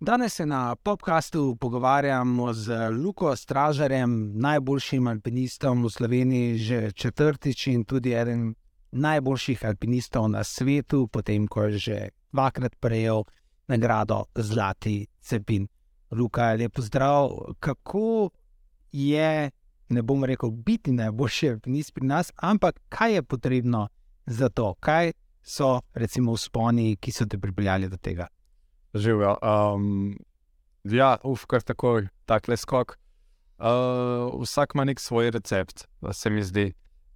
Danes se na podkastu pogovarjamo z Luko Stražarjem, najboljšim alpinistom v Sloveniji, že četrtič in tudi eden najboljših alpinistov na svetu, potem ko je že dvakrat prejel nagrado Zlati Cepin. Luka, lepo zdrav. Kako je, ne bom rekel, biti najboljši alpinist pri nas, ampak kaj je potrebno za to, kaj so recimo vzponi, ki so te pripeljali do tega? Živijo. Um, ja, uf, kar takoj, tako le skok. Uh, vsak ima nek svoj recept, se mi zdi.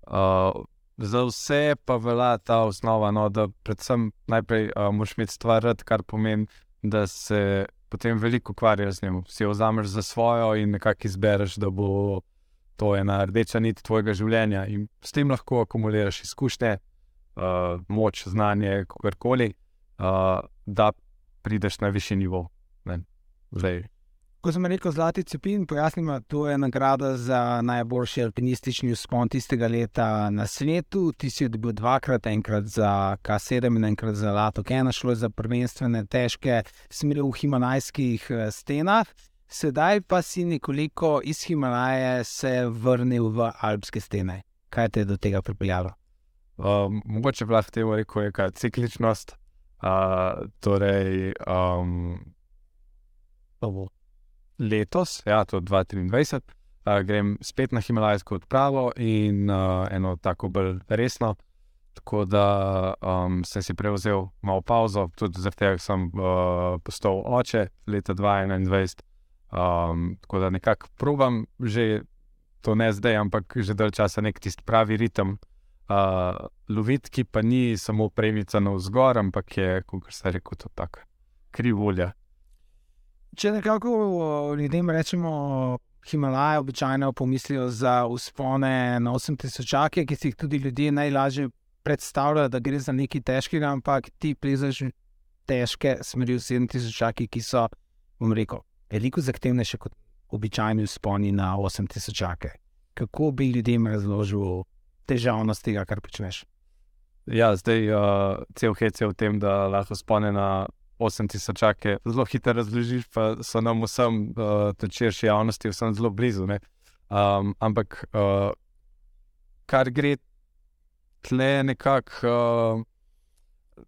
Uh, za vse pa velja ta osnova, no, da predvsem najprej uh, moraš imeti stvar, kar pomeni, da se potem veliko ukvarjaš z njim. Si jo vzameš za svojo in nekako izbereš, da bo to ena rdeča nit tvojega življenja. In s tem lahko akumuliraš izkušnje, uh, moč, znanje, karkoli. Uh, prideš na višji nivo. Ko sem rekel Zlati cepin, pojasnim, da to je nagrada za najboljši alpinistični vzpon tistega leta na svetu. Ti si dobil dvakrat, enkrat za K7 in enkrat za Lato Kena, šlo je za prvenstvene težke smeri v himalajskih eh, stenah. Sedaj pa si nekoliko iz Himalaje se vrnil v alpske stene. Kaj te je do tega pripeljalo? Um, mogoče bi lahko temu rekel, je cikličnost. Uh, torej, um, letos, ja, to je 2023, uh, grem spet na Himalajsko odpravo in uh, eno tako bolj resno. Tako da um, sem si prevzel malo pauzo, tudi zaradi tega, sem uh, postal oče leta 2021. Um, tako da nekako probujem, že to ne zdaj, ampak že dalj časa nek tisti pravi ritem uh, loviti, ki pa ni samo premica na vzgor, ampak je, kot se reče, to tako krivulja. Če nekako ljudem rečemo, Himalaje običajno pomislijo za uspone na 8000, ki si jih tudi ljudje najlažje predstavljajo, da gre za nekaj težkega, ampak ti plezeš težke smeri v 7000, ki so, bom rekel, veliko zahtevnejše kot običajni usponi na 8000. Kako bi ljudem razložil težavnost tega, kar počneš. Ja, zdaj uh, cel hec je v tem, da lahko spone na 8000 čake. Zelo hitro razložiš, pa so nam vsem, uh, tudi širši javnosti, vsem zelo blizu. Um, ampak uh, kar gre tle nekako uh,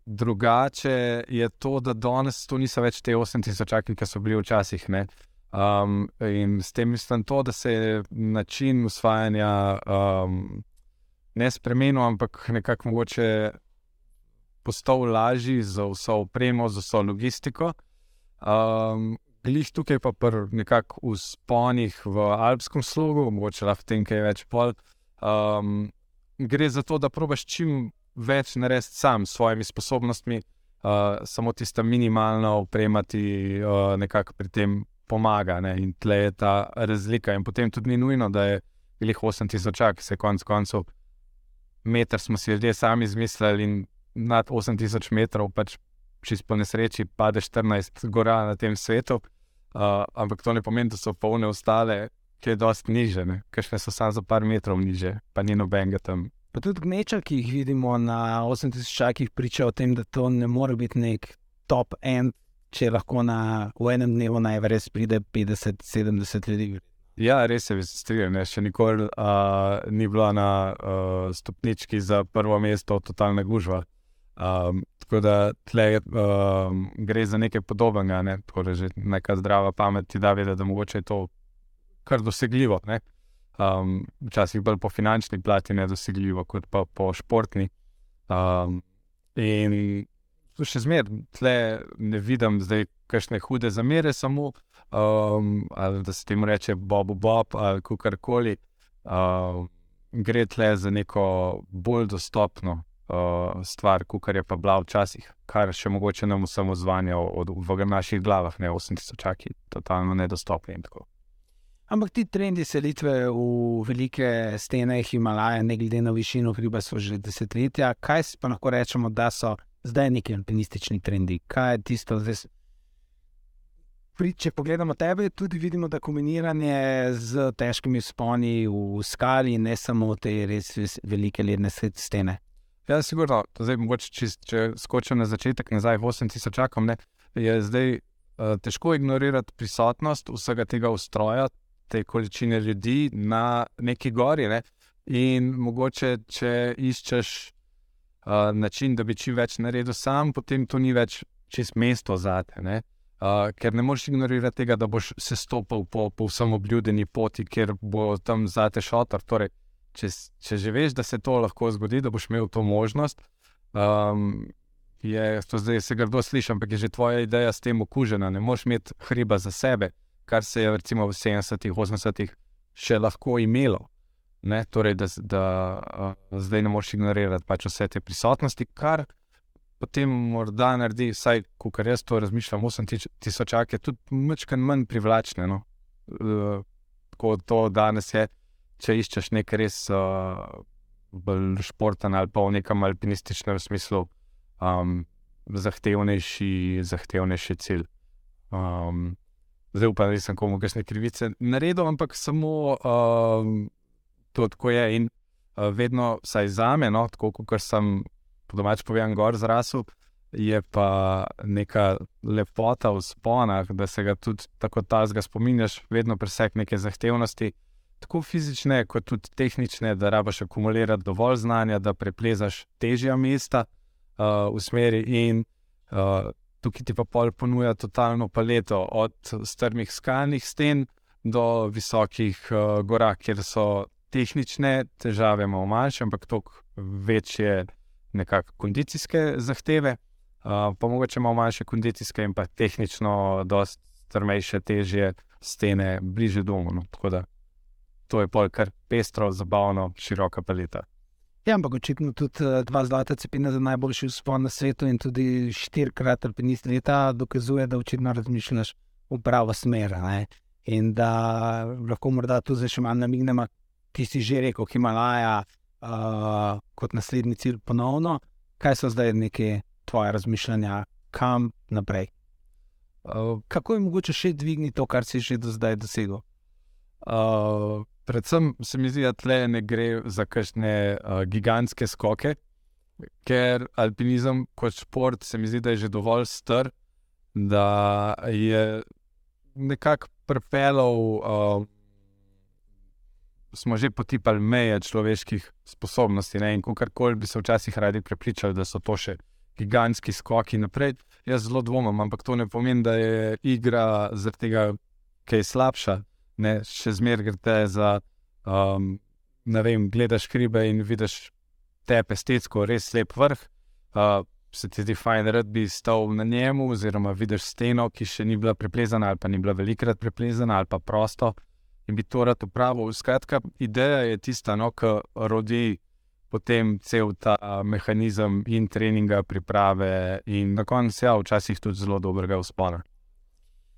drugače, je to, da danes to niso več te 8000 čake, ki so bili včasih. Um, in s tem mislim to, da se je način usvajanja. Um, ne spremenil, ampak nekako mogoče postal lažji za vso opremo, za vso logistiko. Um, Glih tukaj pa pri nekakšnih usponih v alpskem slogu, mogoče lahko tem kaj več pol. Um, gre za to, da probaš čim več narediti sam s svojimi sposobnostmi, uh, samo tista minimalna opremati, uh, nekako pri tem pomaga. Ne? In tle je ta razlika. In potem tudi ni nujno, da je glih 8000, ki se konc koncev meter smo si ljudje sami izmislili, in nad 8000 metrov, pač čez po nesreči, pade 14 gora na tem svetu. Uh, ampak to ne pomeni, da so polne ostale, ki je dosti niže, ker še so samo za par metrov niže, pa ni nobenega tam. Pa tudi gneča, ki jih vidimo na 8000 čakih, priča o tem, da to ne more biti nek top end, če lahko na v enem dnevu največ pride 50-70 ljudi. Ja, res je, se strinjam. Še nikoli uh, ni bila na uh, stopnički za prvo mesto totalna gužva. Um, tako da tle, um, gre za nekaj podobnega, ne? torej neka zdrava pamet ti da vedeti, da mogoče je to kar dosegljivo. Včasih bolj po finančni plati ne dosegljivo, kot pa po športni. Um, in še zmeraj ne vidim zdaj kakšne hude zamere, samo um, ali da se temu reče Bob Bob ali karkoli. Um, gre tle za neko bolj dostopno uh, stvar, kot je pa bila včasih, kar še mogoče nam samo zvanja v naših glavah, ne 8000 čaki, totalno nedostopni in tako. Ampak ti trendi selitve v velike stene Himalaja, ne glede na višino hriba, so že desetletja. Kaj pa lahko rečemo, da so zdaj neki alpinistični trendi? Kaj je tisto, zdaj? Če pogledamo tebe, tudi vidimo, da kombiniranje z težkimi sponi v skali, ne samo te res velike ledne stene. Ja, sigurno. Zdaj, mogoče, če, če skočim na začetek, nazaj v 8000 čakom, ne, je zdaj uh, težko ignorirati prisotnost vsega tega ustroja, te količine ljudi na neki gori. Ne? In mogoče, če iščeš uh, način, da bi čim več naredil sam, potem to ni več čez mesto zate. Ne? Ker ne moreš ignorirati tega, da boš se stopil po, po vsem obljudeni poti, ker bo tam zate šotor. Torej, če, če že veš, da se to lahko zgodi, da boš imel to možnost. Um, je, to zdaj se grdo sliši, ampak je že tvoja ideja s tem okužena. Ne moreš imeti hriba za sebe, kar se je recimo v 70-ih, 80-ih še lahko imelo. Ne? Torej, da, da uh, zdaj ne moreš ignorirati pač vse te prisotnosti, kar potem morda naredi, vsaj ko jaz to razmišljam, 8000 čak je tudi mečkan manj privlačne. No? Uh, kot to danes je, če iščeš nekaj res uh, bolj športen ali pa v nekem alpinističnem smislu um, zahtevnejši, zahtevnejši cilj. Um, zdaj upam, da nisem komu kakšne krivice naredil, ampak samo um, to, kako je. In uh, vedno, vsaj za me, no, tako kot sem po domač povedal, gor zrasel. Je pa neka lepota v sponah, da se ga tudi tako tazga spominjaš, vedno presek neke zahtevnosti, tako fizične, kot tudi tehnične, da rabaš akumulirati dovolj znanja, da preplezaš težja mesta uh, v smeri. In uh, tukaj ti pa pol ponuja totalno paleto, od strmih skalnih sten do visokih uh, gora, kjer so tehnične težave malo manjše, ampak toliko večje nekakšne kondicijske zahteve, uh, pa mogoče malo manjše kondicijske in pa tehnično, dosta strmejše, težje stene, bliže domu. No. Tako da to je pol kar pestro, zabavno, široka paleta. Ja, ampak očitno tudi eh, dva zlata cepina za najboljši vzpon na svetu in tudi štirikrat alpinist leta dokazuje, da očitno razmišljaš v pravo smer. Ne? In da lahko morda tudi še malo namignemo, ki si že rekel, Himalaja uh, kot naslednji cilj ponovno. Kaj so zdaj neke tvoje razmišljanja, kam naprej? Uh, Kako je mogoče še dvigniti to, kar si že do zdaj dosegel? Uh, predvsem se mi zdi, da tle ne gre za kakšne uh, gigantske skoke, ker alpinizem kot šport se mi zdi, da je že dovolj star, da je nekako pripeljal, uh, smo že potipali meje človeških sposobnosti. Ne? In karkoli bi se včasih radi prepričali, da so to še gigantski skoki naprej. Jaz zelo dvomim, ampak to ne pomeni, da je igra zaradi tega, ker je slabša ne, še zmeraj gre te za, um, ne vem, gledaš hribe in vidiš tepe estetsko, res lep vrh. Uh, se ti zdi fajn, da bi stal na njemu, oziroma vidiš steno, ki še ni bila preplezana, ali pa ni bila velikrat preplezana, ali pa prosto. In bi to rad upravil. Skratka, ideja je tista, no, ki rodi potem cel ta mehanizem in treninga, priprave, in na koncu, ja, včasih tudi zelo dobrega uspona.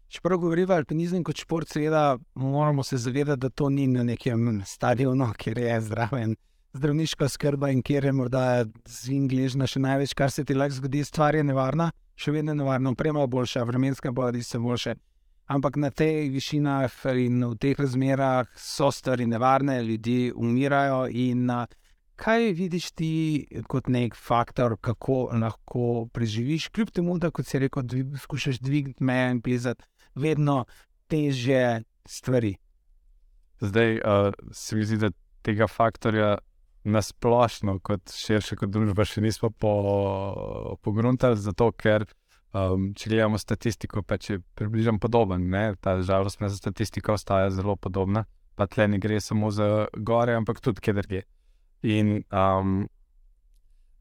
Čeprav govorimo o alpinizmu kot šport, seveda moramo se zavedati, da to ni na nekem stadionu, kjer je zraven zdravniška skrba in kjer je morda z Ingležna še največ, kar se ti lahko zgodi, stvar je nevarna, še vedno je nevarna, oprema je boljša, vremenska bodi se boljše. Ampak na teh višinah in v teh razmerah so stvari nevarne, ljudje umirajo. In kaj vidiš ti kot nek faktor, kako lahko preživiš, kljub temu, da kot si rekel, dvig, skušaš dvigniti meje in pisati vedno teže stvari. Zdaj uh, se mi zdi, da tega faktorja nasplošno, kot širše kot družba, še nismo pogruntali, po zato ker. Um, če gledamo statistiko, pa če približam podoben, ne? ta žalostna statistika ostaja zelo podobna, pa tle ne gre samo za gore, ampak tudi kjer je. In um,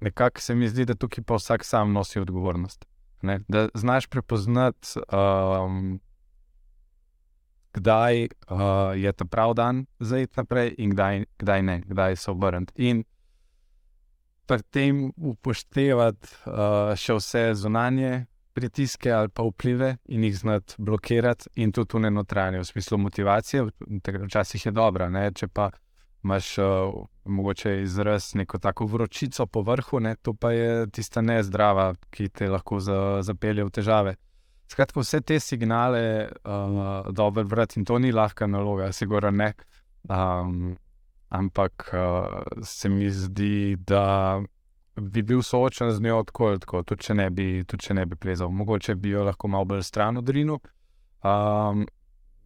nekako se mi zdi, da tukaj pa vsak sam nosi odgovornost. Ne? Da znaš prepoznati, um, kdaj uh, je ta pravi dan za iti naprej, in kdaj, kdaj ne, kdaj se obrniti. In pri tem upoštevati uh, še vse zunanje pritiske ali pa vplive in jih znati blokirati, in tudi v notranji, v smislu motivacije, včasih je dobra. Ne? Če pa imaš uh, mogoče izraz neko tako vročico po vrhu, ne, to pa je tista nezdrava, ki te lahko za, zapelje v težave. Skratka, vse te signale, uh, dobro, vrat in to ni lahka naloga, sigurno ne. Um, ampak uh, se mi zdi, da bi bil soočen z njo tako, tako tudi, če ne bi, tudi če ne bi plezal. Mogoče bi jo lahko malo bolj stran odrinil, um,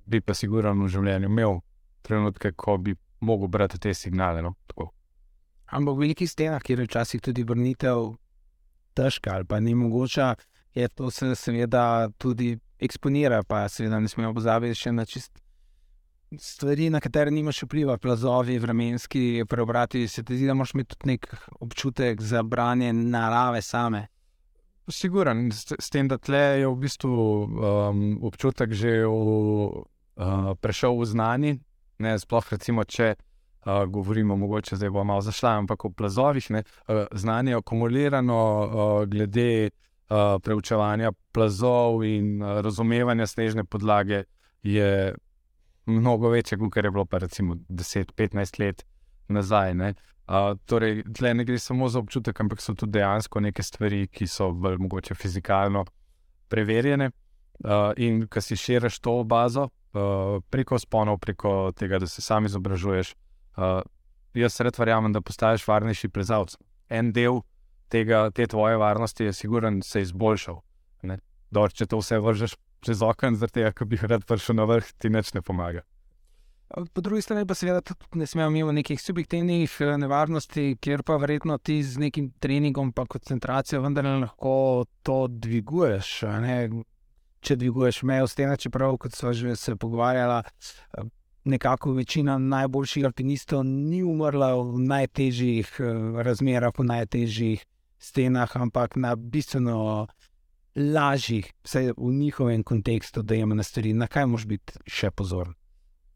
bi pa sigurno v življenju imel trenutke, ko bi mogel brati te signale. No? Ampak v velikih stenah, kjer je včasih tudi vrnitev težka ali pa ni mogoče, je to se seveda tudi eksponira, pa seveda ne smemo pozabiti še na čist. Stvari, na katere nimaš vpliva, plazovi, vremenski preobrati, se ti zdi, da imaš tudi nek občutek za branje narave same. Siguren, s, s tem, da tle je v bistvu um, občutek že v, uh, prešel v znanje. Sploh, recimo, če uh, govorimo, mogoče zdaj bo malo zašla, ampak o plazovih, ne, uh, znanje je akumulirano uh, glede uh, preučevanja plazov in uh, razumevanja snežne podlage, je mnogo večje, kot je bilo pa recimo 10-15 let nazaj. Ne. Uh, torej, tle ne gre samo za občutek, ampak so tudi dejansko neke stvari, ki so bolj mogoče fizikalno preverjene. Uh, in ko si širiš to bazo uh, preko sponov, preko tega, da se sam izobražuješ, Uh, jaz red verjamem, da postaješ varnejši plezalec. En del tega, te tvoje varnosti je, siguren, se izboljšal. Dor, če to vse vržeš čez okno, zaradi tega, ker bi rad prišel na vrh, ti neč ne pomaga. Po drugi strani pa seveda ne smemo imeti nekih subjektivnih eh, nevarnosti, kjer pa verjetno ti z nekim treningom in koncentracijo vendar lahko to dviguješ. Če dviguješ mejo stena, čeprav, kot so že se pogovarjala, nekako večina najboljših alpinistov ni umrla v najtežjih uh, razmerah, v najtežjih stenah, ampak na bistveno lažjih, vsaj v njihovem kontekstu, da jim na stvari, na kaj moš biti še pozoren.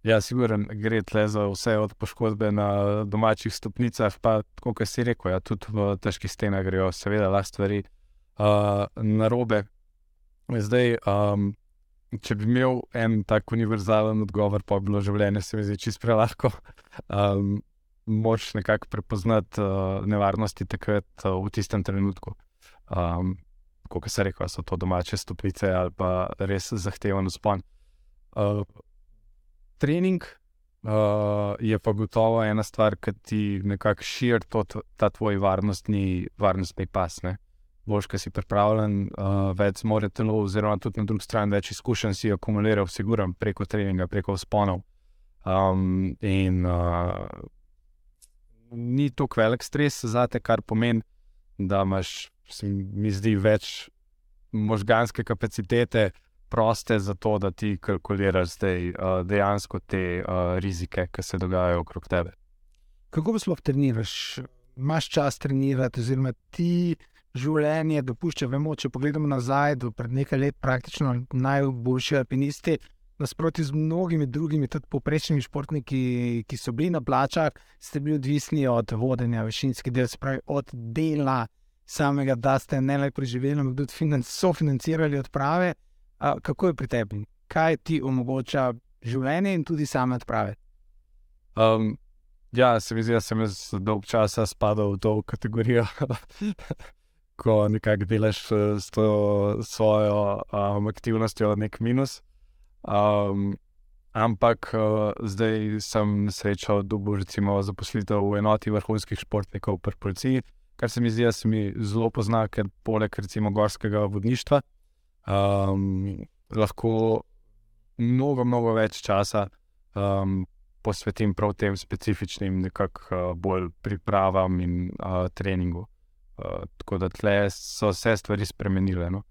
Ja, siguren, gre tle za vse od poškodbe na domačih stopnicah, pa kot si rekel, ja, tudi v težkih stenah grejo, seveda, lahko stvari uh, na robe. Zdaj, um, če bi imel en tak univerzalen odgovor, pa bi bilo življenje se mi zdi čisto prelahko. Um, Moš nekako prepoznati uh, nevarnosti takrat uh, v tistem trenutku. Um, Kot se reče, so to domače stopnice ali pa res zahteven spon. Uh, trening uh, je pa gotovo ena stvar, ki ti nekako širi ta tvoj varnostni, varnostni pas. Ne? boš, ki si pripravljen, uh, več zmore telo, oziroma tudi na drugi strani več izkušenj si akumuliral, siguram, preko treninga, preko sponov. Um, in uh, ni to velik stres za te, kar pomeni, da imaš, se mi zdi, več možganske kapacitete. Proste za to, da ti kalkuliraš zdaj, uh, dejansko te uh, rizike, ki se dogajajo okrog tebe. Kako sploh treniraš? Imáš čas trenirati, oziroma ti življenje dopušča. Vemo, če pogledamo nazaj, do pred nekaj let, praktično najboljši alpinisti, nasprotno z mnogimi drugimi, tudi poprečnimi športniki, ki so bili na plačah, ste bili odvisni od vodenja, vešinski del, spravi, od dela samega, da ste ne le preživeli, ampak tudi sofinancirali odprave. A, kako je pri tebi? Kaj ti omogoča življenje in tudi same odprave? Um, ja, se mi zdi, da sem jaz dolg časa spadal v to kategorijo. ko nekako delaš eh, s to svojo um, aktivnostjo, nek minus. Um, ampak uh, zdaj sem srečal, da bo recimo zaposlitev v enoti vrhunskih športnikov pri policiji, kar se mi zdi, da se mi zelo pozna, ker poleg recimo gorskega vodništva um, lahko mnogo, mnogo več časa um, posvetim prav tem specifičnim, nekako uh, bolj pripravam in uh, treningu. Eh, tako da tle so vse stvari spremenile, no?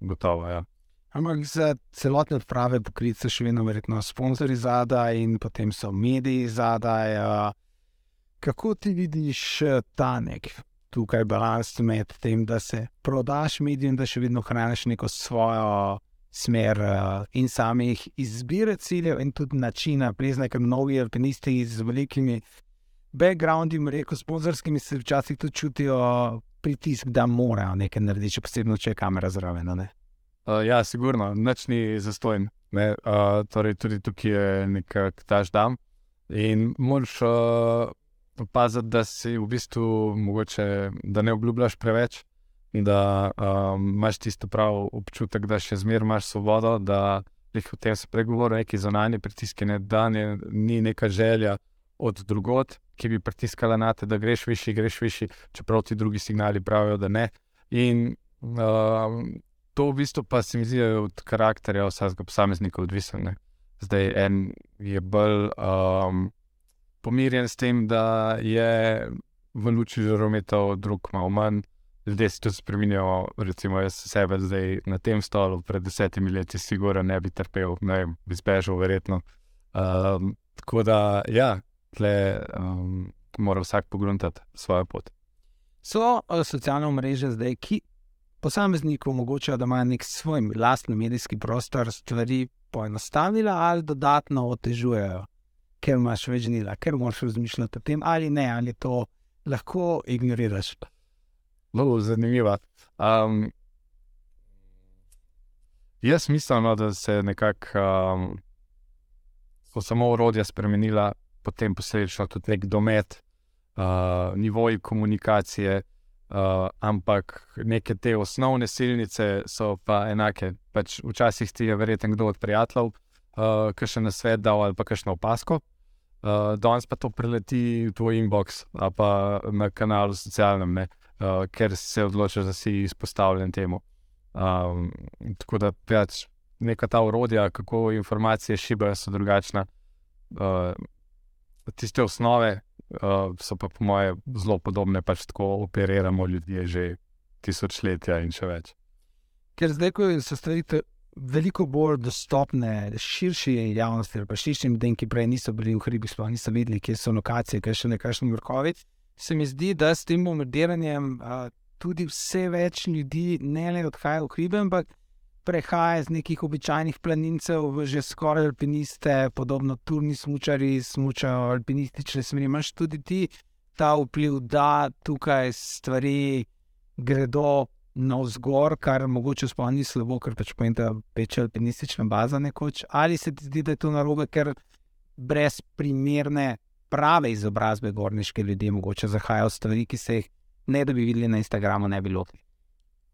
gotovo. Ja. Ampak za celotne odprave poklice še vedno verjetno sponzorji zadaj in potem so mediji zadaj. Uh, kako ti vidiš eh, ta nek tukaj balans med tem, da se prodaš medijem, da še vedno hraniš neko svojo smer uh, in samih izbire ciljev in tudi načina, priznaj, ker mnogi alpinisti z velikimi backgroundi, reko, sponzorskimi, se včasih tudi čutijo pritisk, da morajo nekaj narediti, še posebej, če je kamera zraven. Uh, ja, sigurno, noč ni zastojen. Uh, torej, tudi tukaj je nekako taž dan. In moraš uh, paziti, da si v bistvu mogoče, da ne obljubljaš preveč, da um, imaš tisto prav občutek, da še zmeraj imaš svobodo, da jih o tem se pregovori, neki zonani pritiski, ne, da ne, ni neka želja od drugot, ki bi pritiskala na te, da greš višji, greš višji, čeprav ti drugi signali pravijo, da ne. In um, to v bistvu pa se mi zdi od karakterja vsakega posameznika odvisno. Zdaj en je bolj um, pomirjen s tem, da je v luči žarometov, drug malo manj. Ljudje se tudi spremenijo, recimo jaz sebe zdaj na tem stolu, pred desetimi leti, sigurno ne bi trpel, ne vem, bi zbežal, verjetno. Um, tako da, ja, tle um, mora vsak pogledati svojo pot. So uh, socialne mreže zdaj, ki posamezniku omogočajo, da imajo nek svoj lastni medijski prostor, stvari poenostavila ali dodatno otežujejo, ker imaš več dneva, ker moraš razmišljati o tem, ali ne, ali to lahko ignoriraš. Zelo zanimivo. Um, jaz mislim, no, da se je nekako um, samo urodja spremenila, potem posledično tudi nek domet, uh, nivoji komunikacije. Uh, ampak neke te osnovne silnice so pa enake. Pač včasih ti je verjetno kdo od prijateljev, uh, ki še na svet dal ali pa kakšno opasko, uh, danes pa to preleti v tvoj inbox pa na kanalu socialnem, uh, ker se odločiš, da si izpostavljen temu. Um, tako da pač neka ta urodja, kako informacije šibajo, so drugačna. Uh, tiste osnove, uh, so pa po moje zelo podobne, pač tako operiramo ljudje že tisočletja in še več. Ker zdaj, ko so stvari veliko bolj dostopne širši javnosti, pa širšim ljudem, ki prej niso bili v hribi, sploh niso videli, kje so lokacije, kje so nekakšni vrhovi, se mi zdi, da s tem bombardiranjem uh, tudi vse več ljudi ne le odhaja v hribe, ampak prehaja iz nekih običajnih planincev v že skoraj alpiniste, podobno turni smočari, smočajo alpinistične smeri. Imáš tudi ti ta vpliv, da tukaj stvari gredo navzgor, kar mogoče spomni slabo, ker pač pomeni, da peče alpinistična baza nekoč. Ali se ti zdi, da je to narobe, ker brez primerne prave izobrazbe gorniške ljudi mogoče zahajajo stvari, ki se jih ne da bi videli na Instagramu, ne bi lotili.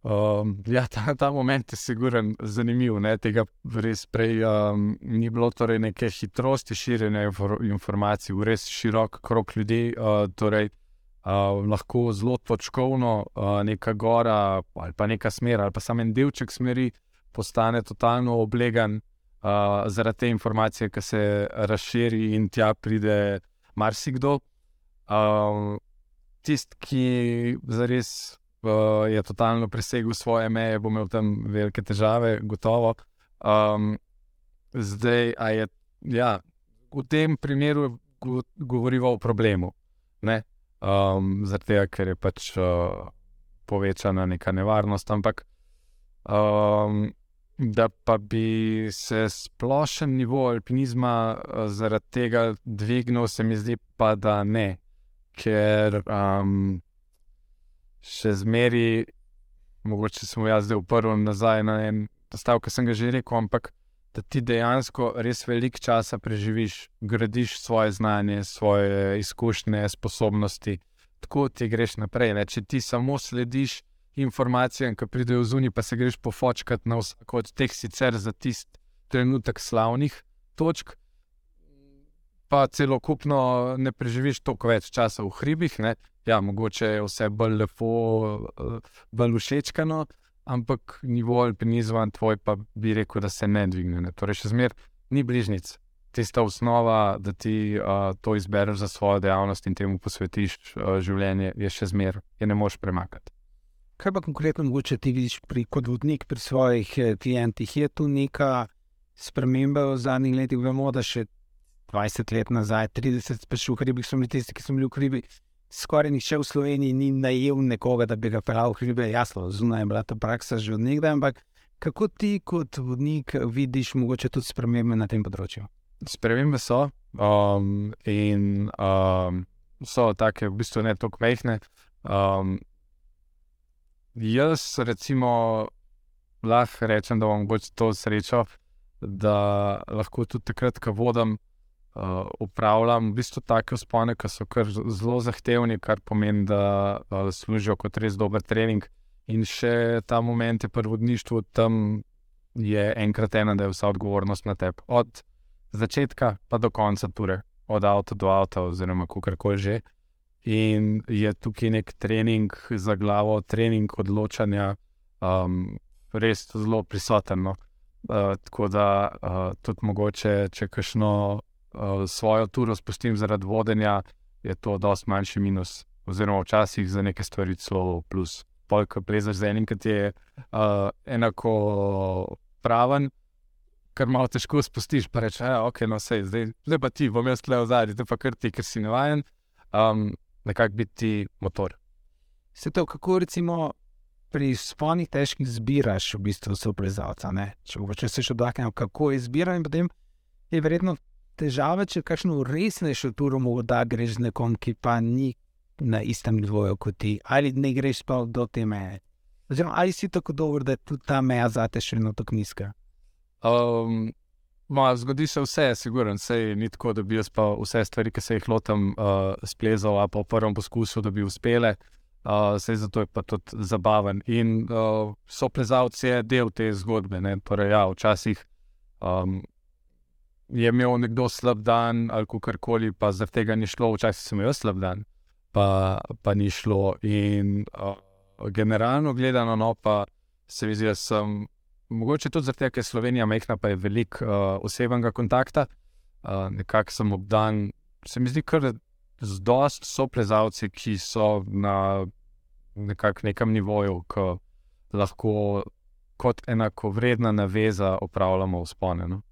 Um, ja, ta, ta moment je siguren, zanimiv. Ne? Tega res prej um, ni bilo, torej neke hitrosti širjenja informacij, v res širok krog ljudi. Uh, torej, uh, lahko zelo točkovno uh, neka gora ali pa neka smer ali pa samo en delček smeri postane totalno oblegan uh, zaradi te informacije, ki se razširi in tja pride marsikdo. Uh, Tisti, ki zares uh, je totalno presegel svoje meje, bo imel tam velike težave, gotovo. Um, zdaj, je, ja, v tem primeru go, govorimo o problemu. Um, tega, ker je pač uh, povečana neka nevarnost. Ampak, um, da pa bi se splošen nivo alpinizma uh, zaradi tega dvignil, se mi zdi pa, da ne. Ker um, še zmeri, mogoče sem jaz zdaj uprl nazaj na en stavek, ki sem ga že rekel, ampak da ti dejansko res veliko časa preživiš, gradiš svoje znanje, svoje izkušnje, sposobnosti, tako ti greš naprej. Ne? Če ti samo slediš informacijam, ki pridejo zunaj, pa se greš pofočkati na vsako od teh sicer za tisti trenutek slavnih točk. Pa celokupno ne preživiš toliko več časa v hribih, ne? ja, mogoče je vse bolj lepo, bolj všečkano, ampak nivo alpinizma tvoj pa bi rekel, da se ne dvigne. Ne. Torej, še zmeraj ni bližnjic. Tista osnova, da ti uh, to izbereš za svojo dejavnost in temu posvetiš uh, življenje, je še zmeraj, ne moš premakati. Kaj pa konkretno mogoče ti vidiš pri, kot vodnik pri svojih klientih? Je tu neka sprememba v zadnjih letih? Vemo, da še 20 let nazaj, 30 let, v hribih so bili tisti, ki so bili v hribih skoraj nihče v Sloveniji ni najel nekoga, da bi ga pelal v hribe. Jasno, zunaj je bila ta praksa že od nekdaj, ampak kako ti kot vodnik vidiš mogoče tudi spremembe na tem področju? Spremembe so um, in um, so take, v bistvu ne tako mehne. Um, jaz, recimo, lahko rečem, da imam to srečo, da lahko tudi takrat, ko vodim uh, upravljam v bistvu take spone, ki so zelo zahtevni, kar pomeni, da uh, služijo kot res dober trening. In še ta moment je prvodništvo, tam je enkrat ena, da je vsa odgovornost na tebi. Od začetka pa do konca ture. od avta do avta, oziroma kako koli že. In je tukaj nek trening za glavo, trening odločanja, um, res zelo prisoten. No. Uh, tako da uh, tudi mogoče, če kakšno svojo turo spustim zaradi vodenja, je to dosti manjši minus, oziroma včasih za neke stvari celo plus. Polk plezaš z enim, ki je uh, enako praven, kar malo težko spustiš, pa rečeš, da ja, je ok, no vse, zdaj, zdaj pa ti, bom jaz le v zadnji, te pa kar ti, ker si navaden, um, nekako biti motor. Se to, kako recimo pri spolnih težkih zbiraš, v bistvu so plezalca. Če, če se še dotaknemo, kako izbiraš, in potem je verjetno težava, če kakšno resnejšo turo mogo da greš z nekom, ki pa ni na istem nivoju kot ti, ali ne greš pa do te meje. Oziroma, ali si tako dober, da je tudi ta meja za te še vedno tako nizka. Um, ma, zgodi se vse, sigurno, vse ni tako, da bi jaz pa vse stvari, ki se jih lotim, uh, splezal, a pa v prvem poskusu, da bi uspele. Uh, vse zato je pa tudi zabaven. In uh, so plezalci del te zgodbe. Torej, ja, včasih um, je imel nekdo slab dan ali kar koli, pa zaradi tega ni šlo, včasih sem imel slab dan, pa, pa ni šlo. In uh, generalno gledano, no, pa se mi zdi, da sem mogoče tudi zato, ker je Slovenija mehna, pa je veliko uh, osebnega kontakta, uh, nekako sem obdan. Se mi zdi, da z dost so plezalci, ki so na nekem nivoju, ki lahko kot enako vredna naveza upravljamo v spomenu.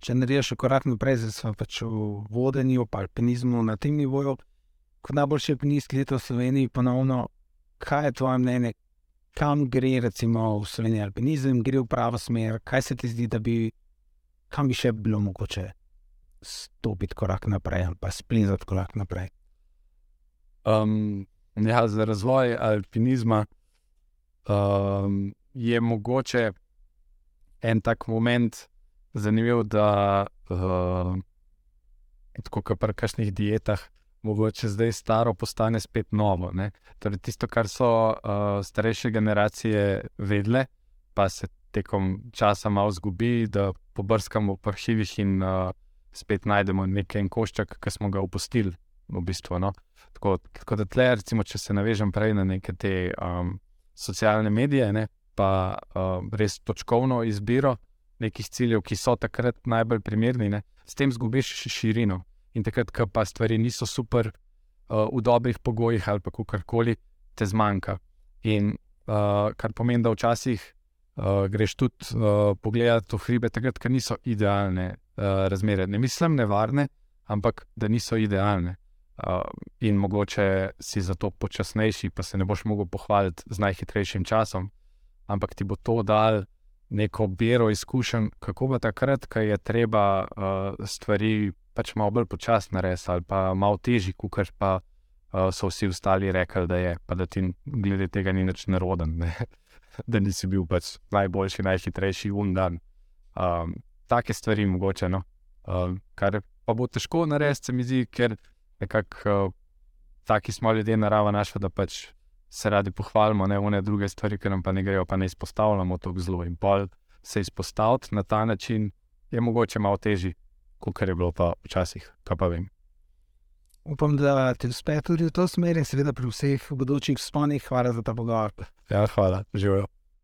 Če narediš korak naprej, zdaj smo pač v vodenju, pa alpinizmu na tem nivoju, kot najboljši alpinist, to v Sloveniji, ponovno, kaj je tvoje mnenje, kam gre, recimo, v Sloveniji alpinizem, gre v pravo smer, kaj se ti zdi, da bi, kam bi še bilo mogoče stopiti korak naprej ali pa splezati korak naprej. Um, ja, za razvoj alpinizma um, je mogoče en tak moment zanimiv, da uh, tako kot pri kakšnih dietah mogoče zdaj staro postane spet novo. Torej, tisto, kar so uh, starejše generacije vedle, pa se tekom časa malo zgubi, da pobrskamo po arhivih in uh, spet najdemo nekaj koščka, ki smo ga opustili. V bistvu, no? tako, tako da, tle, recimo, če se navežem prej na neke te um, socialne medije, ne? pa uh, res točkovno izbiro nekih ciljev, ki so takrat najbolj primerni, ne? s tem zgubiš širino in takrat, ko pa stvari niso super, uh, v dobrih pogojih ali pa karkoli, te zmanjka. In uh, kar pomeni, da včasih uh, greš tudi uh, pogledat v hribe, takrat, ko niso idealne uh, razmere. Ne mislim nevarne, ampak da niso idealne. Uh, in mogoče si zato počasnejši, pa se ne boš mogel pohvaliti z najhitrejšim časom, ampak ti bo to dal neko bero izkušenj, kako bo takrat, ko je treba uh, stvari pač malo bolj počasno res ali pa malo težji, kot pa uh, so vsi ostali rekli, da je, pa da ti glede tega ni nič neroden, ne? da nisi bil pač najboljši, najhitrejši undan. Um, take stvari mogoče, no? um, kar pa bo težko narediti, se mi zdi, ker nekako uh, taki smo ljudje, narava naša, da pač. Se radi pohvalimo, ne vne druge stvari, ki nam pa ne grejo, pa ne izpostavljamo tako zelo. In pol se izpostaviti na ta način je mogoče malo težje kot je bilo pa včasih, kaj pa vem. Upam, da ti uspe tudi v to smer in seveda pri vseh bodočih sponih. Hvala za ta pogovor. Ja, hvala, živijo.